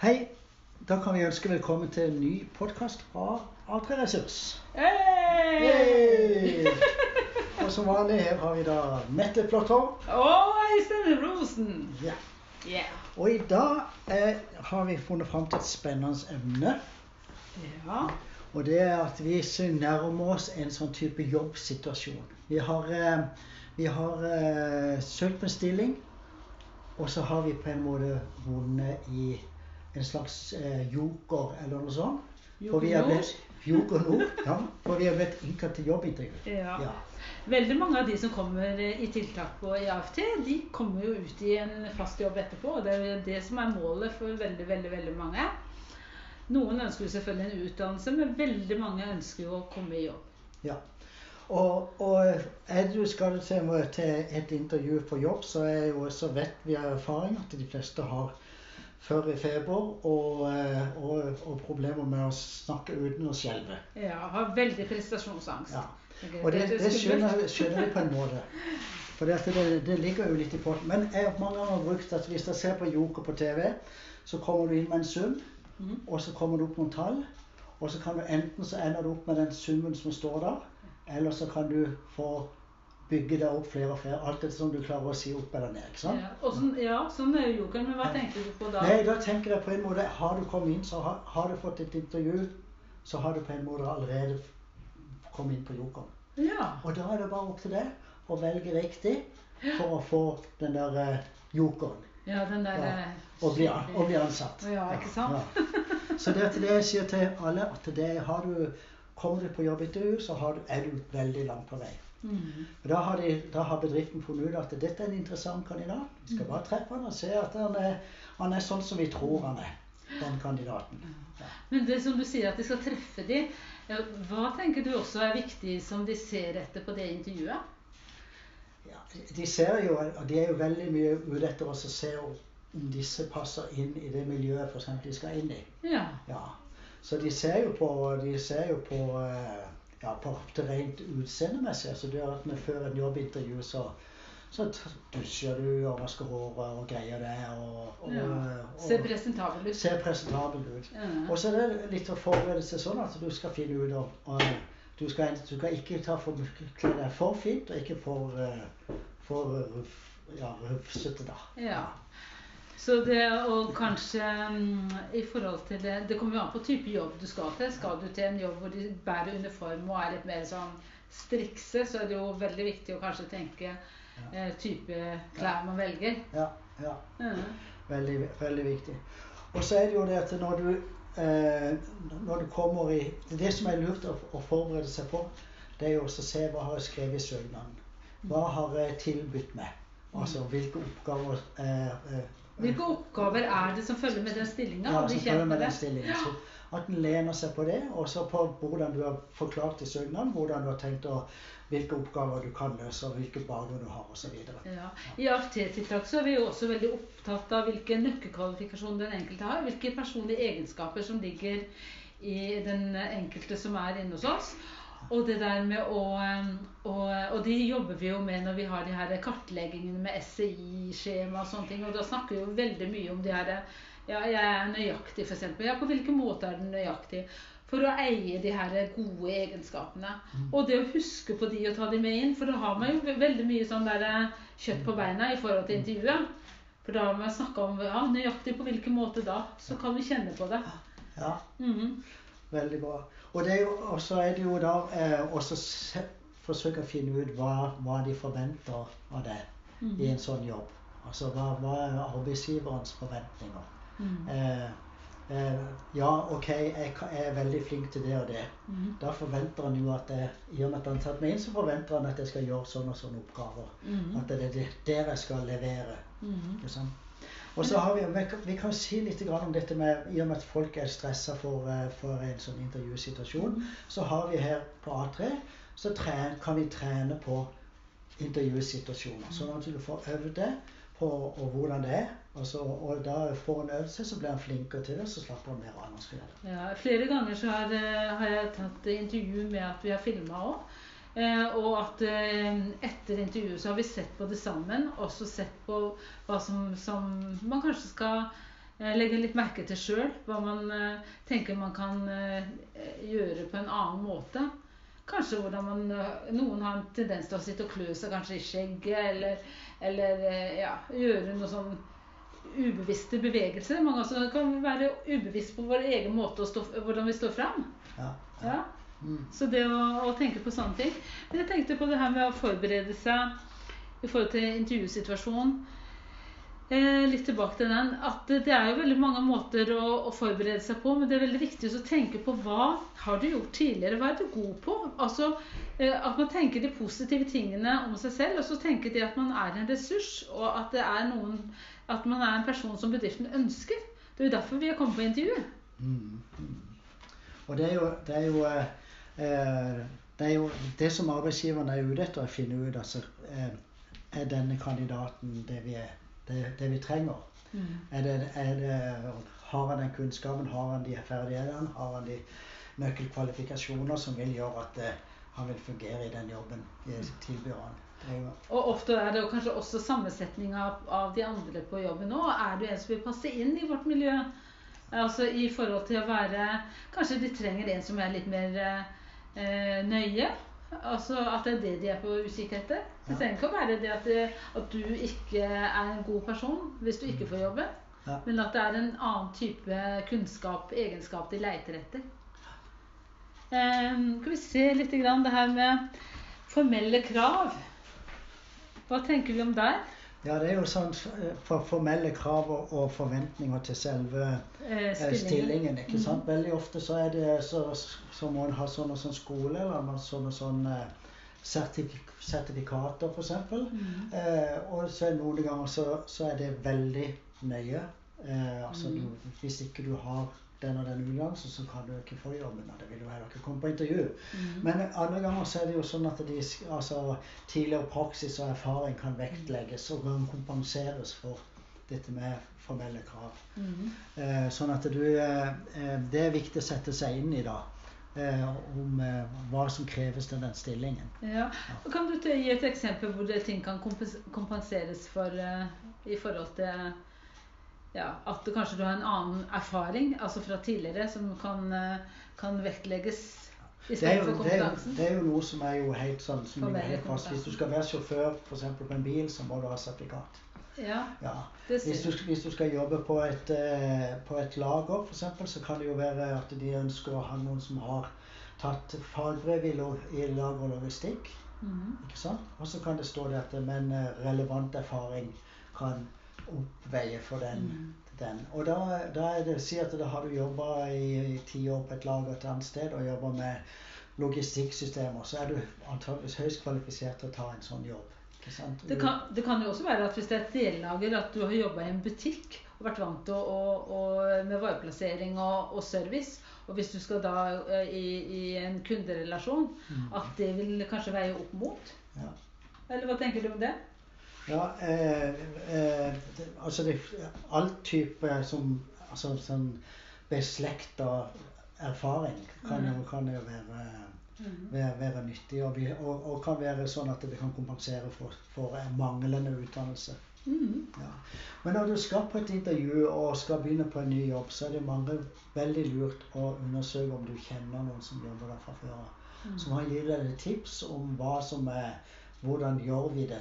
Hei. Da kan vi ønske velkommen til en ny podkast fra A3 Ressurs. Hey! Hey! Og som vanlig her har vi da Mette Plotter. Og Øystein Rosen. Ja. Yeah. Og i dag eh, har vi funnet fram til et spennende emne. Ja. Og det er at vi nærmer oss en sånn type jobbsituasjon. Vi har, eh, vi har eh, søkt på en stilling, og så har vi på en måte vunnet i en slags eh, joker eller noe sånt. For vi er blitt, joker Nord. Ja, for vi er blitt innkalt til jobbintervju. Ja. Ja. Veldig mange av de som kommer i tiltak på IAFT, AFT, de kommer jo ut i en fast jobb etterpå. og Det er jo det som er målet for veldig, veldig, veldig mange. Noen ønsker jo selvfølgelig en utdannelse, men veldig mange ønsker jo å komme i jobb. Ja. Og, og er du, skal til, et intervju på jobb, så, er jo, så vet vi av erfaring at de fleste har før i feber og, eh, og, og problemer med å snakke uten å skjelve. Ja, har veldig prestasjonsangst. Ja. Og det, det skjønner, skjønner vi på en måte. For det, det, det ligger jo litt i potten. Men jeg har mange ganger brukt at hvis du ser på Joker på TV, så kommer du inn med en sum, Mhm. og så kommer det opp noen tall. Og så kan du enten så ender du opp med den summen som står der, eller så kan du få bygge deg opp flere og flere. Alt etter som du klarer å si opp eller ned. ikke sant? Ja, og sånn, ja, sånn er jo jokeren. Men hva tenker du på da? Nei, da tenker jeg på en måte Har du kommet inn, så har, har du fått et intervju, så har du på en måte allerede kommet inn på jokeren. Ja. Og da er det bare opp til deg å velge riktig for å få den der eh, jokeren. ja, den der Ja. eh, Og bli, og bli ansatt. Ja, ikke sant? Ja. Så det er til det jeg sier til alle, at det har du, kommer du på jobbintervju, så har du, er du veldig langt på vei. Og Da har, de, da har bedriften funnet ut at dette er en interessant kandidat. Vi skal bare treffe han og se at han er, han er sånn som vi tror han er, den kandidaten. Ja. Men det som du sier at de skal treffe de, hva tenker du også er viktig som de ser etter på det intervjuet? Ja, de ser jo, og de er jo veldig mye ute etter oss å se om disse passer inn i det miljøet for eksempel de skal inn i. Ja. Ja. Så de ser jo på, de ser jo på, eh, ja, på det rent utseendemessig. Altså det at vi før en jobbintervju så, så dusjer du og vasker håret og greier det. Og, og, ja. og, Ser presentabel ut. ser presentabel ut. Ja. Og så er det litt å forberede seg sånn at du skal finne ut om du, du skal ikke ta for, kle deg for fint, og ikke for, eh, for ja, rufsete, da. Ja. Så det og kanskje um, i forhold til det Det kommer jo an på type jobb du skal til. Skal du til en jobb hvor de bærer uniform og er litt mer sånn strikse, så er det jo veldig viktig å kanskje tenke eh, type klær man velger. Ja, ja. Mm. Veldig, veldig viktig. Og så er det jo det at når du, eh, når du kommer i Det det som er lurt å, å forberede seg på. Det er jo også å se hva har jeg skrevet i søknaden. Hva har jeg tilbudt meg? Altså hvilke oppgaver eh, eh, Hvilke oppgaver er det som følger med den stillinga? ja, som følger med den stillingen. At en lener seg på det, og så på hvordan du har forklart i søknaden, hvordan du har tenkt å hvilke oppgaver du kan løse, og hvilke bakgrunn du har, osv. Ja. I AFT-tiltak så er vi også veldig opptatt av hvilke nøkkelkvalifikasjoner den enkelte har. Hvilke personlige egenskaper som ligger i den enkelte som er inne hos oss. Og det der med å, og, og de jobber vi jo med når vi har de her kartleggingene med SCI-skjema og sånne ting. Og da snakker vi jo veldig mye om de her Ja, jeg er nøyaktig, f.eks. Ja, på hvilken måte er den nøyaktig? For å eie de her gode egenskapene. Og det å huske på de og ta de med inn. For da har man jo veldig mye sånn der eh, kjøtt på beina i forhold til intervjuet. For da har man snakka om ja, nøyaktig på hvilken måte da. Så kan vi kjenne på det. Ja, Mhm. veldig bra. Og det er jo, og så er det jo da eh, også se, forsøke å finne ut hva, hva de forventer av deg i en sånn jobb. Altså hva, hva er arbeidsgiverens forventninger? Mm. Eh, eh, ja, OK, jeg, jeg er veldig flink til det og det. Mm. Da forventer han jo at jeg, i og med at han har tatt meg inn, så forventer han at jeg skal gjøre sånne og sånne oppgaver. Mhm. At det er det der jeg skal levere. Mhm. Ikke sant? Og så har vi, vi kan- si litt om dette med I og med at folk er stressa for, eh, for en sånn intervjusituasjon, så har vi her på A3 så tren, kan vi trene på intervjusituasjoner. Sånn at du får øvd det på hvordan det er. Og, så, og da får en øvd seg, så blir han flinkere til det, så slapper han mer av. Ja, flere ganger så har, eh, har jeg tatt intervju med at vi har filma òg. Eh, og at eh, etter intervjuet så har vi sett på det sammen, også sett på hva som, som man kanskje skal eh, legge litt merke til sjøl. Hva man tenker man kan gjøre på en annen måte. Kanskje hvordan man Noen har en tendens til å sitte og klø seg kanskje i skjegget, eller, eller ja, gjøre noe sånn ubevisste bevegelser. Mange også kan være ubevisst på vår egen måte stå, hvordan vi står fram. Ja. Ja. Mm. Så det å, å tenke på sånne ting. Men jeg tenkte på det her med å forberede seg i forhold til intervjusituasjonen. Eh, litt tilbake til den. At det, det er jo veldig mange måter å, å forberede seg på, men det er veldig viktig å tenke på hva har du gjort tidligere? Hva er du god på? Altså eh, At man tenker de positive tingene om seg selv, og så tenker de at man er en ressurs, og at det noen At man er en person som bedriften ønsker. Det er jo derfor vi har kommet på intervju. Mm. Mm. Og det er jo, det er jo eh, det er jo det som arbeidsgiveren er ute etter å finne ut. altså eh, Er denne kandidaten det vi, er, det, det vi trenger? Er det, er det, har han den kunnskapen, har han de ferdighetene, har han de nøkkelkvalifikasjoner som vil gjøre at eh, han vil fungere i den jobben vi tilbyr han? Det er Og ofte er det kanskje også sammensetning av, av de andre på jobben òg. Er du en som vil passe inn i vårt miljø? Altså i forhold til å være Kanskje de trenger en som er litt mer eh, nøye? Altså At det er det de er på utkikk etter? Det trenger ikke å være det at, det at du ikke er en god person hvis du ikke får jobben. Ja. Men at det er en annen type kunnskap, egenskap de leiter etter. Eh, skal vi se litt grann det her med formelle krav. Hva tenker vi om der? Ja, det er jo sånn eh, for formelle krav og, forventninger til selve Eh, stillingen. stillingen. ikke sant? Veldig ofte så er det så, så må en ha sånn og sånn skole, eller man sånn og sånn eh, sertifik sertifikater, f.eks. Mm. Eh, og så er noen ganger så, så er det veldig nøye. Eh, altså Mm. du, Hvis ikke du har den og den utdannelsen, så kan du ikke få jobben. Og det vil jo heller ikke komme på intervju. Mm. Men andre ganger så er det jo sånn at de, altså, tidligere praksis og erfaring kan vektlegges og kan kompenseres for dette med formelle krav. Mm. Eh, sånn at du eh, eh, Det er viktig å sette seg inn i da. Eh, om eh, hva som kreves til den stillingen. Ja. Og Kan du gi et eksempel hvor ting kan kompenseres for eh, i forhold til ja, at du kanskje du har en annen erfaring, altså fra tidligere, som kan, eh, kan vektlegges Det er, jo, det, er jo, det er jo noe som er jo helt sånn som ligger helt fast. Hvis du skal være sjåfør for eksempel på en bil, så må du ha sertifikat. Ja, Ja. Hvis du, hvis du skal jobbe på et, eh, på et lager, f.eks., så kan det jo være at de ønsker å ha noen som har tatt fagbrev i, i lager og logistikk. Ikke sant? Og så kan det stå det at men eh, relevant erfaring kan oppveie for den. Mhm. den. Og da, da er det Si at da har du jobba i, i ti år på et lager et annet sted og jobba med logistikksystemer, så er du antakeligvis høyst kvalifisert til å ta en sånn jobb. Det kan, det kan jo også være at hvis det er et dellager, at du har jobba i en butikk og vært vant til å, å, å, med vareplassering og, og service, og hvis du skal da eh, i, i en kunderelasjon, Mm. at det vil kanskje veie opp mot? Ja. Eller hva tenker du om det? Ja, eh, eh, det, altså det, all type som altså sånn beslekta erfaring kan jo, kan jo være, være, være nyttig. Og, og, og kan være sånn at det kan kompensere for, for manglende utdannelse. Mhm. Ja. Men når du skal på et intervju og skal begynne på en ny jobb, så er det mange veldig lurt å undersøke om du kjenner noen som jobber der fra før av. Som har gitt deg tips om hva som er Hvordan gjør vi det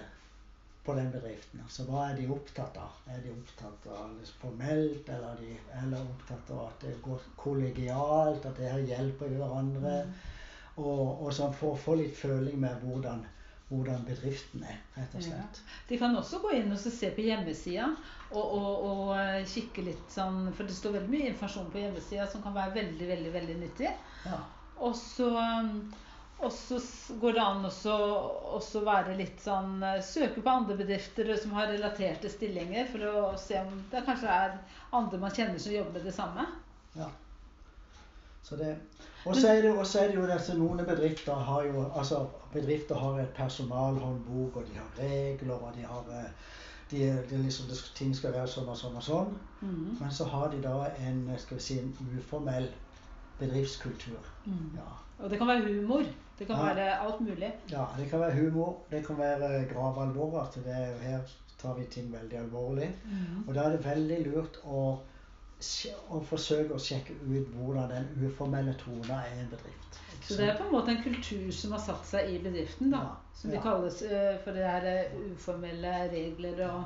på den bedriften? Altså hva er de opptatt av? Er de opptatt av det formelt, eller er de eller opptatt av at det går kollegialt, at det her hjelper hverandre? Og, og sånn få litt føling med hvordan, hvordan bedriften er, rett og slett. De kan også gå inn og se på hjemmesida og, og, og eh, kikke litt sånn For det står veldig mye informasjon på hjemmesida som kan være veldig, veldig, veldig nyttig. Ja. Og så, um, og så går det an også være litt sånn eh, Søke på andre bedrifter som har relaterte stillinger, for å se om det kanskje er andre man kjenner som jobber med det samme. Ja. Så det, og så er er det jo disse noen bedrifter har jo altså bedrifter har et personalhåndbok, og de har regler, og de har eh, de, de liksom, Ting skal være sånn og sånn og sånn. Mm. Men så har de da en skal vi si, en uformell bedriftskultur. Mm. Ja. Og det kan være humor. Det kan Ja. være alt mulig. ja, det kan være humor, det kan være gravalvor. At det er her tar vi ting veldig alvorlig. Mhm. Og da er det veldig lurt å, å forsøke å sjekke ut hvordan den uformelle tona er i en bedrift. Så det er på en måte en kultur som har satt seg i bedriften, da. Ja, Som det ja. kalles eh, for det her eh, uformelle regler og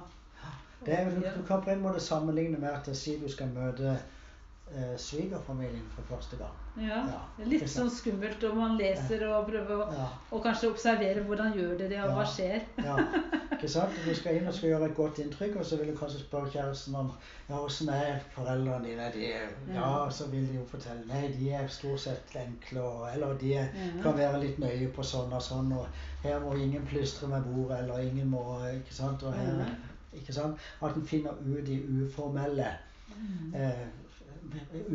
Det er, du, du kan på en måte sammenligne med at si du skal møte eh, svigerfamilien for første gang. Ja. Ja, Litt sånn skummelt, og man leser og prøver å Ja, og kanskje observere hvordan gjør de det, og hva skjer. ja. Ikke sant? Du skal inn og skal gjøre et godt inntrykk, og så vil du kanskje spørre kjæresten om ja, åssen er foreldrene dine? De er, ja, så vil de jo fortelle nei, de er stort sett enkle, og, eller de er, Ja. kan være litt nøye på sånn og sånn, og her må ingen plystre med bordet, eller ingen må Ikke sant? Og her, ikke sant? At en finner ut de uformelle eh,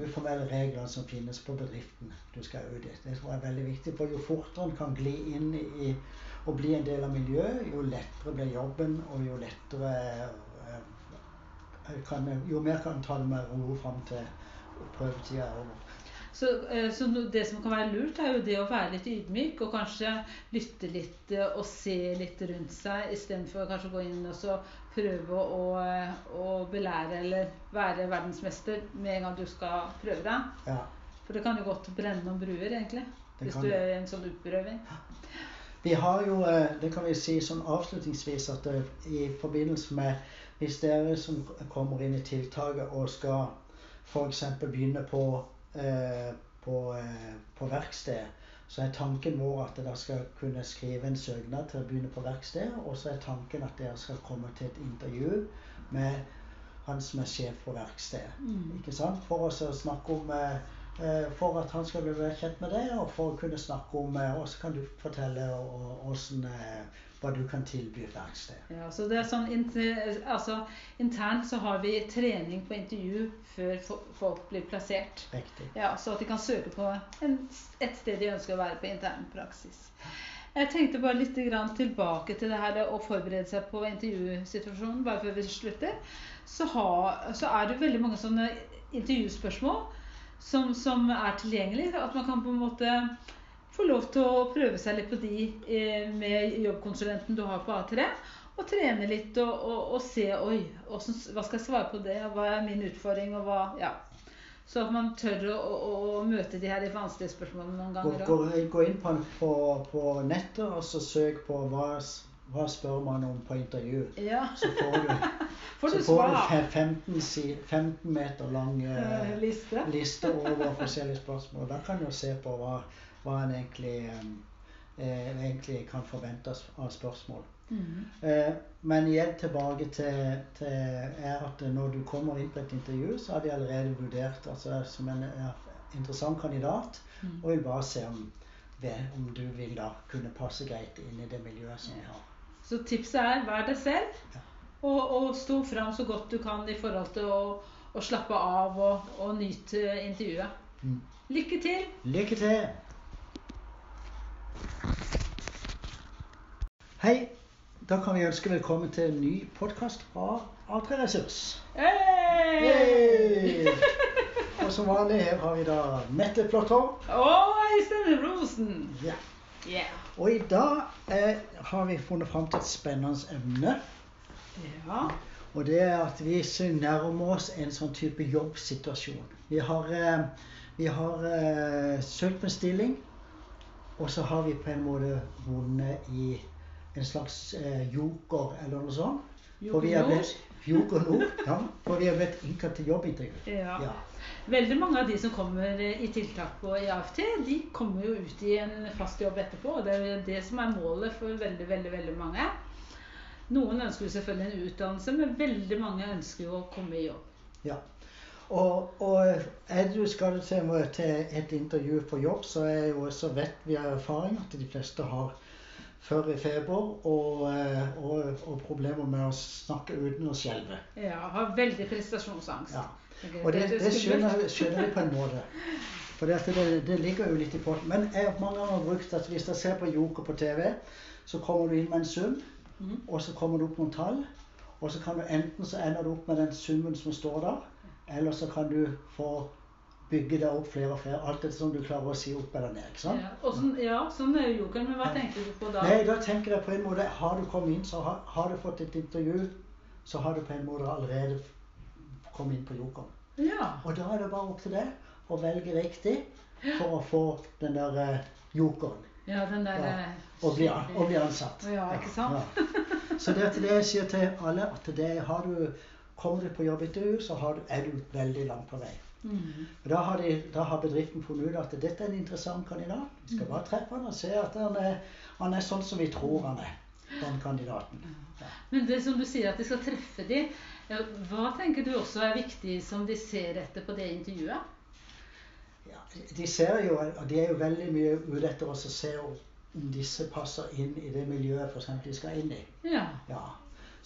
uformelle reglene som finnes på bedriften du skal ut i. Det tror jeg er veldig viktig, for jo fortere en kan gli inn i og bli en del av miljøet, jo lettere blir jobben, og jo lettere eh, kan, Jo mer kan en ta det med ro fram til prøvetida er over. Så, eh, så det som kan være lurt, er jo det å være litt ydmyk og kanskje lytte litt eh, og se litt rundt seg, istedenfor kanskje å gå inn og så prøve å, eh, å belære eller være verdensmester med en gang du skal prøve deg. Ja, For det kan jo godt brenne noen bruer, egentlig. Det Hvis du er i en sånn utprøving. Vi har jo, eh, det kan vi si sånn avslutningsvis, at det i forbindelse med hvis dere som kommer inn i tiltaket og skal f.eks. begynne på, eh, på, eh, på verksted, så er tanken vår at dere skal kunne skrive en søknad til å begynne på verksted, og så er tanken at dere skal komme til et intervju med han som er sjef på verkstedet. Ikke sant? For oss å snakke om eh, eh, For at han skal bli kjent med deg, og for å kunne snakke om eh, Og så kan du fortelle åssen hva du kan tilby et sted. Ja, så det er sånn, altså, Internt så har vi trening på intervju før folk blir plassert. Riktig. Ja, Så at de kan søke på en, et sted de ønsker å være på intern praksis. Jeg tenkte bare litt grann tilbake til det her å forberede seg på intervjusituasjonen. bare før vi slutter. Så, ha, så er det veldig mange sånne intervjuspørsmål som, som er tilgjengelige. At man kan på en måte få lov til å prøve seg litt på de eh, med jobbkonsulenten du har på A3. Og trene litt og, og, og se Oi, hvordan, hva skal jeg svare på det? Hva er min utfordring? Og hva, ja. Så at man tør å, å, å møte de her i vanskelige spørsmålene noen ganger gå, gå inn på, på, på nettet og så søk på hva, hva spør man om på intervju. Ja. Så får du, Får så får du 15, 15 meter lang Eh, eh, Liste? liste over forskjellige spørsmål. Da kan du se på hva, hva en egentlig, eh, egentlig kan forvente av spørsmål. Mhm. Eh, men igjen tilbake til, til er at når du kommer inn på et intervju, så har vi allerede vurdert altså, som en interessant kandidat, mm. og vil bare se om, om du vil da kunne passe greit inn i det miljøet som vi har. Så tipset er vær deg selv. Ja. Og, og stå fram så godt du kan i forhold til å, å slappe av og, og nyte intervjuet. Mm. Lykke til! Lykke til! Hei! Da kan vi ønske velkommen til en ny podkast fra A3 Ressurs. Hey! Hey! Og som vanlig her har vi da Mette Flåttorp. Og Øystein Rosen. Ja. Yeah. Og i dag eh, har vi funnet fram til et spennende emne. Ja. Og det er at vi nærmer oss en sånn type jobbsituasjon. Vi har, eh, vi har eh, søkt på en stilling, og så har vi på en måte vunnet i en slags eh, joker eller noe sånt. For vi er Joker blitt, joker Nord. Ja, for vi er blitt innkalt til jobbintervju. Ja. Ja. Veldig mange av de som kommer i tiltak på AFT, de kommer jo ut i en fast jobb etterpå. og Det er jo det som er målet for veldig, veldig, veldig mange. Noen ønsker jo selvfølgelig en utdannelse, men veldig mange ønsker jo å komme i jobb. Ja. Og, og er du skal til, et intervju på jobb, så, er jo, så vet vi av erfaring at de fleste har førre feber og, eh, og, og problemer med å snakke uten å skjelve. Ja, har veldig prestasjonsangst. Ja. Og det, det skjønner, skjønner vi på en måte. For det, det, det ligger jo litt i potten. Men jeg har mange ganger brukt at hvis jeg ser på Joker på TV, så kommer du inn med en sum, Mhm. og så kommer det opp noen tall. Og så kan du enten så ender du opp med den summen som står der, eller så kan du få bygge deg opp flere og flere. Alt etter som du klarer å si opp eller ned. ikke sant? Ja, og sånn, ja, sånn er jo jokeren. Men hva tenker du på da? Nei, da tenker jeg på en måte Har du kommet inn, så har, har du fått et intervju, så har du på en måte allerede kommet inn på jokeren. Ja. Og da er det bare opp til deg å velge riktig for å få den der eh, jokeren. ja, den der Ja. eh, Og bli, og bli ansatt. Ja, ikke sant? Ja. Så det er til det jeg sier til alle, at det har du, kommer du på jobbintervju, så har du, er du veldig langt på vei. Mm. Da har, de, da har bedriften funnet ut at dette er en interessant kandidat. Vi skal bare treffe han og se at han er, han er sånn som vi tror han er, den kandidaten. Ja. Men det som du sier at de skal treffe de, hva tenker du også er viktig som de ser etter på det intervjuet? Ja, de ser jo, og de er jo veldig mye ute etter oss å se om disse passer inn i det miljøet for eksempel de skal inn i. Ja. Ja.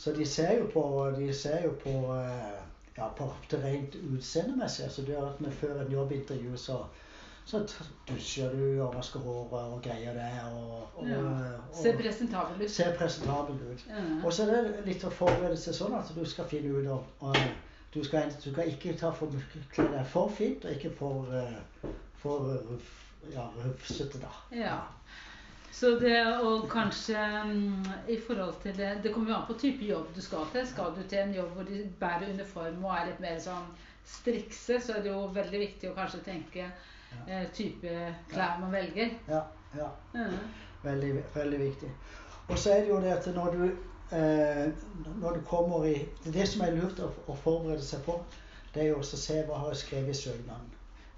Så de ser jo på, de ser jo på, eh, ja, på det rent utseendemessige. Altså det at vi før en jobbintervju så, så dusjer du og vasker håret og greier det. Og, og, ja. og Ser presentabel ut. ser presentabel ut. Ja. Og så er det litt å forberede seg sånn at du skal finne ut om og du, skal, du skal ikke ta for, kle deg for fint og ikke for, eh, for ja, rufsete, da. Ja. Så det og kanskje um, i forhold til det Det kommer jo an på type jobb du skal til. Skal du til en jobb hvor de bærer uniform og er litt mer sånn strikse, så er det jo veldig viktig å kanskje tenke eh, type klær man velger. Ja, ja. Mm. Veldig, veldig viktig. Og så er det jo det at når du, eh, når du kommer i Det som er lurt å, å forberede seg på, det er jo også å se hva har jeg skrevet i søknaden.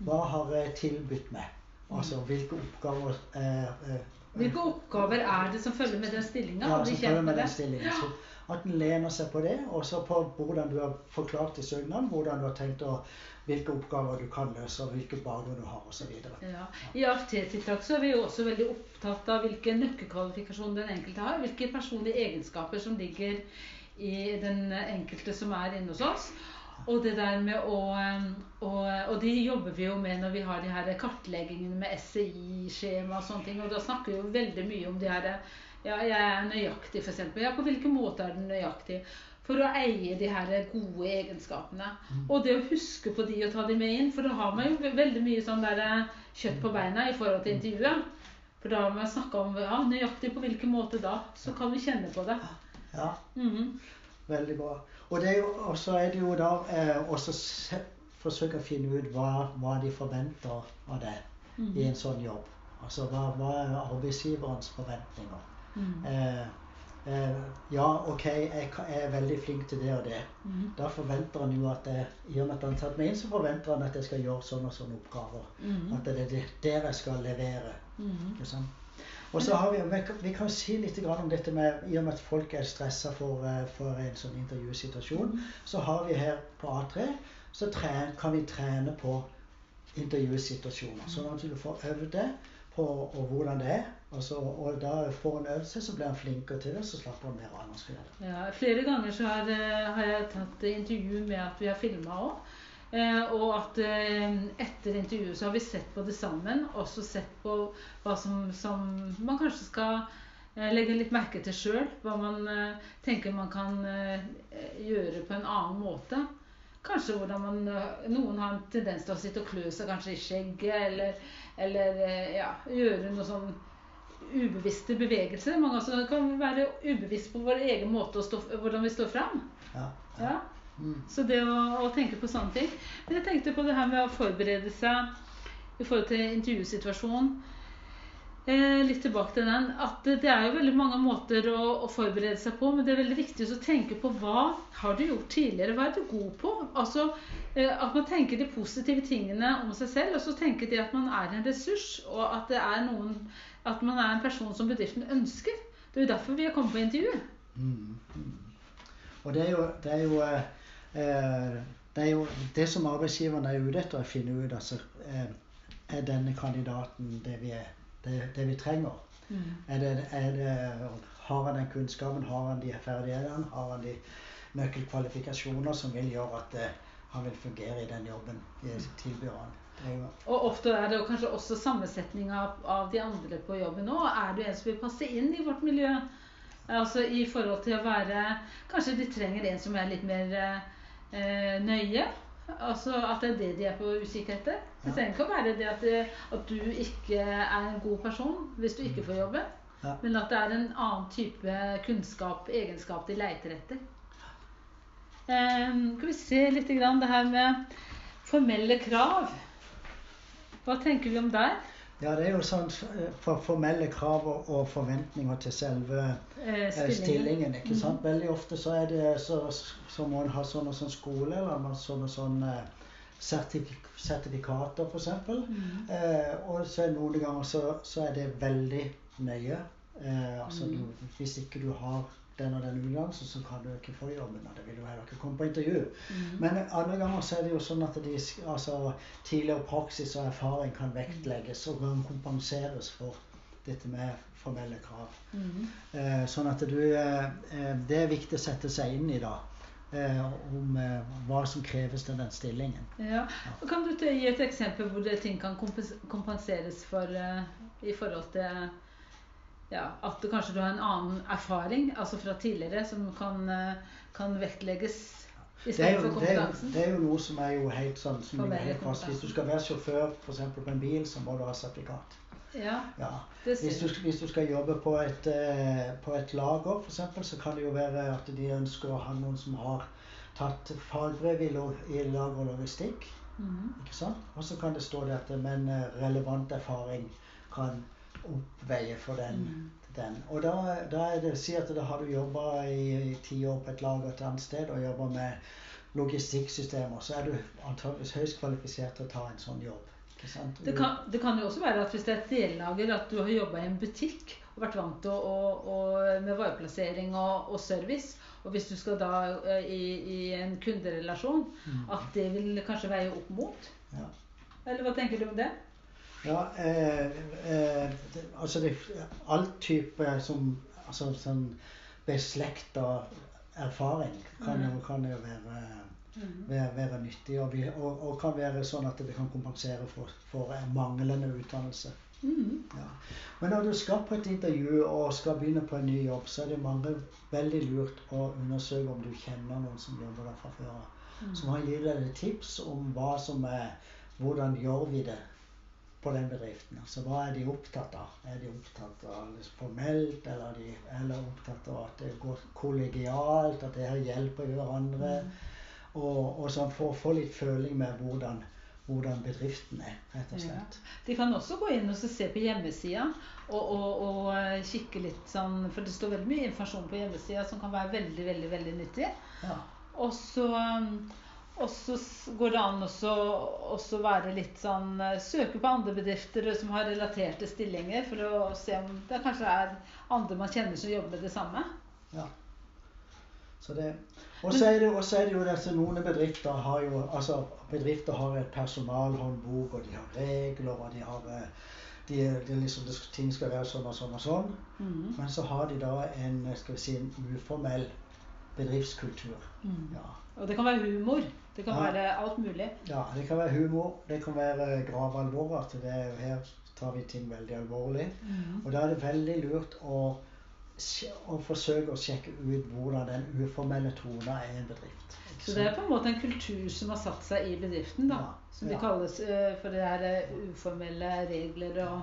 Hva har jeg tilbudt meg? Altså hvilke oppgaver eh, eh, Hvilke oppgaver er det som følger med den stillinga? ja, som følger med den stillingen. Så at en lener seg på det, og så på hvordan du har forklart i søknaden, hvordan du har tenkt å hvilke oppgaver du kan løse, og hvilke bakgrunn du har, osv. Ja. I AFT-tiltak så er vi jo også veldig opptatt av hvilke nøkkelkvalifikasjoner den enkelte har. Hvilke personlige egenskaper som ligger i den enkelte som er inne hos oss. Og det der med å, og, og de jobber vi jo med når vi har de her kartleggingene med SCI-skjema og sånne ting. Og da snakker vi jo veldig mye om de her Ja, jeg er nøyaktig, f.eks. Ja, på hvilken måte er den nøyaktig? For å eie de her gode egenskapene. Og det å huske på de og ta de med inn. For da har man jo veldig mye sånn der eh, kjøtt på beina i forhold til intervjuet. For da har man snakka om ja, nøyaktig på hvilken måte da. Så kan vi kjenne på det. Ja, Mhm. veldig bra. Og det jo, og så er det jo da eh, også forsøke å finne ut hva, hva de forventer av deg mm. i en sånn jobb. Altså hva, hva er arbeidsgiverens forventninger? Mm. Eh, eh, ja, OK, jeg, jeg er veldig flink til det og det. Mm. Da forventer han jo at jeg, i og med at han har tatt meg inn, så forventer han at jeg skal gjøre sånne og sånne oppgaver. Mhm. At det er det der jeg skal levere. Mhm. Ikke sant? Og så har vi, vi kan- si litt om dette med I og med at folk er stressa for, eh, for en sånn intervjusituasjon, så har vi her på A3 så tren, kan vi trene på intervjusituasjoner. Sånn at du får øvd det på hvordan det er. Og, så, og da får en øvelse, så blir en flinkere til det, så slapper en mer av. Ja, flere ganger så har, eh, har jeg tatt intervju med at vi har filma òg. Eh, og at eh, etter intervjuet så har vi sett på det sammen. Også sett på hva som, som man kanskje skal eh, legge litt merke til sjøl. Hva man tenker man kan gjøre på en annen måte. Kanskje hvordan man Noen har en tendens til å sitte og klø seg kanskje i skjegget, eller, eller ja, gjøre noe sånn ubevisste bevegelser. Mange også kan være ubevisst på vår egen måte å stå, hvordan vi står fram. Ja. Ja. Mm. Så det å, å tenke på sånne ting. Men jeg tenkte på det her med å forberede seg i forhold til intervjusituasjonen. Eh, litt tilbake til den. At det, er jo veldig mange måter å, å forberede seg på, men det er veldig viktig å tenke på hva har du gjort tidligere? Hva er du god på? Altså eh, At man tenker de positive tingene om seg selv, og så tenker de at man er en ressurs, og at det noen At man er en person som bedriften ønsker. Det er jo derfor vi har kommet på intervju. Mm. Mm. Og det er jo, det er jo eh, det er jo det som arbeidsgiveren er ute etter å finne ut. altså eh, Er denne kandidaten det vi, er, det, det vi trenger? Er det, er det, har han den kunnskapen? Har han de ferdighetene? Har han de nøkkelkvalifikasjoner som vil gjøre at eh, han vil fungere i den jobben vi tilbyr han? Det er Og ofte er det kanskje også sammensetning av, av de andre på jobben òg. Er du en som vil passe inn i vårt miljø? Altså i forhold til å være Kanskje de trenger en som er litt mer eh, nøye? Altså At det er det de er på utkikk etter? Det Ja. trenger ikke å være det at, det at du ikke er en god person hvis du ikke får jobbe. Ja. Men at det er en annen type kunnskap, egenskap de leiter etter. Eh, skal vi se litt grann det her med Formelle krav. Hva tenker vi om der? Ja, det er jo sånn for formelle krav og forventninger til selve Eh, eh, stillingen. stillingen. ikke sant? Mhm. Veldig ofte så er det så, så må en ha sånn og sånn skole, eller sånn og sånn eh, sertifik sertifikater, f.eks. Mm. Eh, og så noen ganger så, så er det veldig nøye. Eh, altså mm. du, hvis ikke du har den og den utdannelsen, så kan du ikke få jobben. Og det vil du heller ikke komme på intervju. Mm. Men andre ganger så er det jo sånn at de, altså, tidligere praksis og erfaring kan vektlegges og kan kompenseres for dette med formelle krav. Mm. Eh, sånn at du eh, eh, Det er viktig å sette seg inn i da. Eh, om eh, hva som kreves til den stillingen. Ja. Og Kan du gi et eksempel hvor ting kan kompenseres for eh, i forhold til ja, at du kanskje du har en annen erfaring altså fra tidligere som kan, eh, kan vektlegges Det er, jo, det, er jo, det er jo noe som er jo helt sånn som ligger helt fast. Hvis du skal være sjåfør for eksempel på en bil, så må du ha sertifikat. Ja, Ja. det Hvis du, hvis du skal jobbe på et, eh, på et lager, f.eks., så kan det jo være at de ønsker å ha noen som har tatt fagbrev i, i lager og logistikk. Mhm. ikke sant? Og så kan det stå dette, at men eh, relevant erfaring kan oppveie for den. Mhm. den. Og da, da er det Si at da har du jobba i, ti år på et lager et annet sted og jobba med logistikksystemer, så er du antakeligvis høyst kvalifisert til å ta en sånn jobb. Det kan, det kan jo også være at hvis det er et dellager, at du har jobba i en butikk og vært vant til å, å, å, med vareplassering og, og service, og hvis du skal da eh, i, i en kunderelasjon, Mm. at det vil kanskje veie opp mot? Ja. Eller hva tenker du om det? Ja, eh, eh, det, altså det, all type som altså sånn beslekta erfaring kan jo, kan jo være, være, være nyttig. Og, og, og kan være sånn at det kan kompensere for, for manglende utdannelse. Mm. Ja. Men når du skal på et intervju og skal begynne på en ny jobb, så er det mange veldig lurt å undersøke om du kjenner noen som jobber der fra før av. Mhm. Som har gitt deg tips om hva som er Hvordan gjør vi det på den bedriften? Altså hva er de opptatt av? Er de opptatt av det formelt, eller er de eller opptatt av at det går kollegialt, at det her hjelper hverandre? Og, og sånn for å få litt føling med hvordan, hvordan bedriften er, rett og slett. De kan også gå inn og se på hjemmesida og, og, og eh, kikke litt sånn For det står veldig mye informasjon på hjemmesida som kan være veldig, veldig, veldig nyttig. Ja. Og så, um, og så går det an også være litt sånn eh, Søke på andre bedrifter som har relaterte stillinger, for å se om det kanskje er andre man kjenner som jobber med det samme. Ja. Så det, og så er er det jo at noen bedrifter har jo altså bedrifter har et personalhåndbok, og de har regler, og de har eh, de, de liksom, Ting skal være sånn og sånn og sånn. Mm. Men så har de da en skal vi si, en uformell bedriftskultur. Mm. Ja. Og det kan være humor. Det kan Ja. være alt mulig. ja. Det kan være humor, det kan være gravalvor. At det er, her tar vi ting veldig alvorlig. Og da er det veldig lurt å, å forsøke å sjekke ut hvordan den uformelle tonen er i en bedrift. Så det er på en måte en kultur som har satt seg i bedriften, da. Ja, Som de ja. kalles eh, for det er eh, uformelle regler og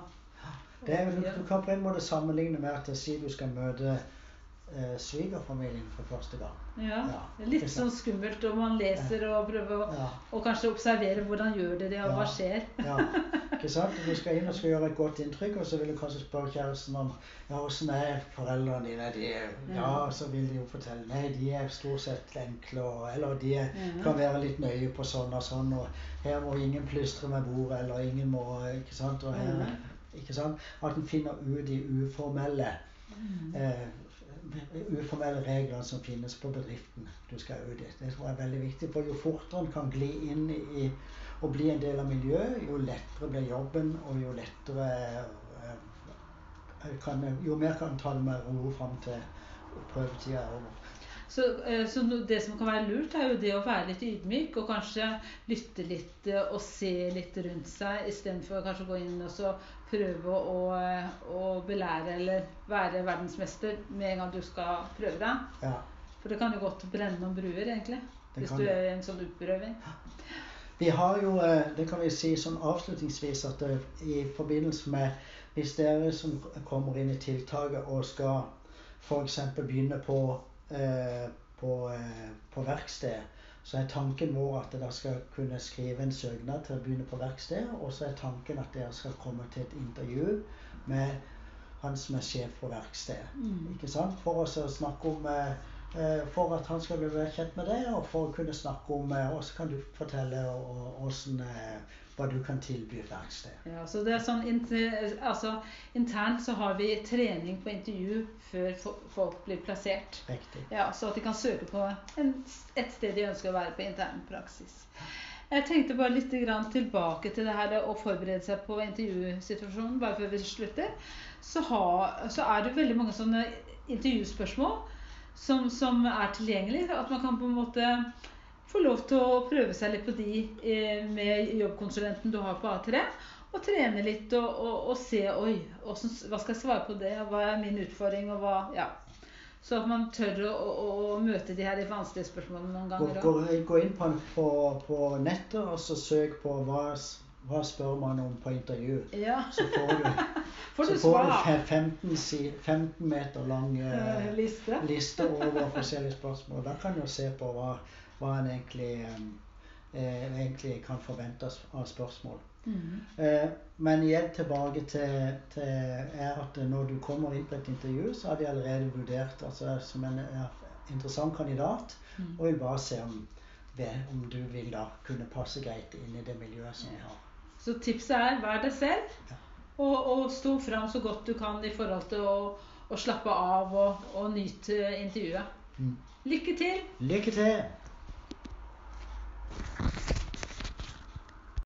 Det er, du kan på en måte sammenligne med at si du skal møte eh, svigerfamilien for første gang. Ja. Ja, Litt sånn skummelt, om man leser og prøver å Ja, og kanskje observere hvordan gjør de det, og hva skjer. ja. Ikke sant? Du skal inn og skal gjøre et godt inntrykk, og så vil du kanskje spørre kjæresten om ja, hvordan er foreldrene dine. De er, ja, så vil de jo fortelle nei, de er stort sett enkle, og, eller de er, kan være litt nøye på sånn og sånn, og her må ingen plystre med bordet, eller ingen må Ikke sant? Og her, ikke sant? At en finner ut de uformelle eh, uformelle reglene som finnes på bedriften du skal ut i. Det tror jeg er veldig viktig, for jo fortere en kan gli inn i og bli en del av miljøet, jo lettere blir jobben, og jo lettere eh, kan, Jo mer kan en ta det med ro fram til prøvetida er over. Så, eh, så det som kan være lurt, er jo det å være litt ydmyk og kanskje lytte litt eh, og se litt rundt seg, istedenfor kanskje å gå inn og så prøve å, eh, å belære eller være verdensmester med en gang du skal prøve deg. Ja, For det kan jo godt brenne noen bruer, egentlig. Det Hvis du er i en sånn utprøving. Vi har jo, det kan vi si sånn avslutningsvis, at i forbindelse med Hvis dere som kommer inn i tiltaket og skal f.eks. begynne på, på, eh, på verksted, så er tanken vår at dere skal kunne skrive en søknad til å begynne på verksted. Og så er tanken at dere skal komme til et intervju med han som er sjef på verkstedet. Mm. Ikke sant? For oss å snakke om eh, eh, For at han skal bli mer kjent med deg, og for å kunne snakke om eh, Og så kan du fortelle og, hvordan, eh, hva du kan tilby verksted. Ja, så det er sånn, inter- altså, Internt så har vi trening på intervju før folk blir plassert. Riktig. Ja, Så at de kan søke på en, et sted de ønsker å være på intern praksis. Jeg tenkte bare litt grann tilbake til det her å forberede seg på intervjusituasjonen. bare før vi slutter. Så, ha, så er det veldig mange sånne intervjuspørsmål som, som er tilgjengelig. At man kan på en måte få lov til å prøve seg litt på de eh, med jobbkonsulenten du har på A3. Og trene litt og, og, og se Oi, hvordan, hva skal jeg svare på det? Hva er min utfordring? Og hva, ja. Så at man tør å, å, å møte de her de vanskelige spørsmålene noen ganger. gå, gå inn på, på, på nettet og så søk på hva, hva spør man om på intervju. Ja, Så får du, så får du 15, 15 meter lang Eh, Liste. liste over forskjellige spørsmål. Da kan du se på hva, hva en egentlig, eh, egentlig kan forvente av spørsmål. Mhm. Eh, men igjen tilbake til, til er at når du kommer inn på et intervju, så har de allerede vurdert altså, som en interessant kandidat, Mm. og vil bare se om, om du vil da kunne passe greit inn i det miljøet som vi har. Så tipset er vær deg selv, Ja. Og, og stå fram så godt du kan i forhold til å, å slappe av og, og nyte intervjuet. Mm. Lykke til! Lykke til!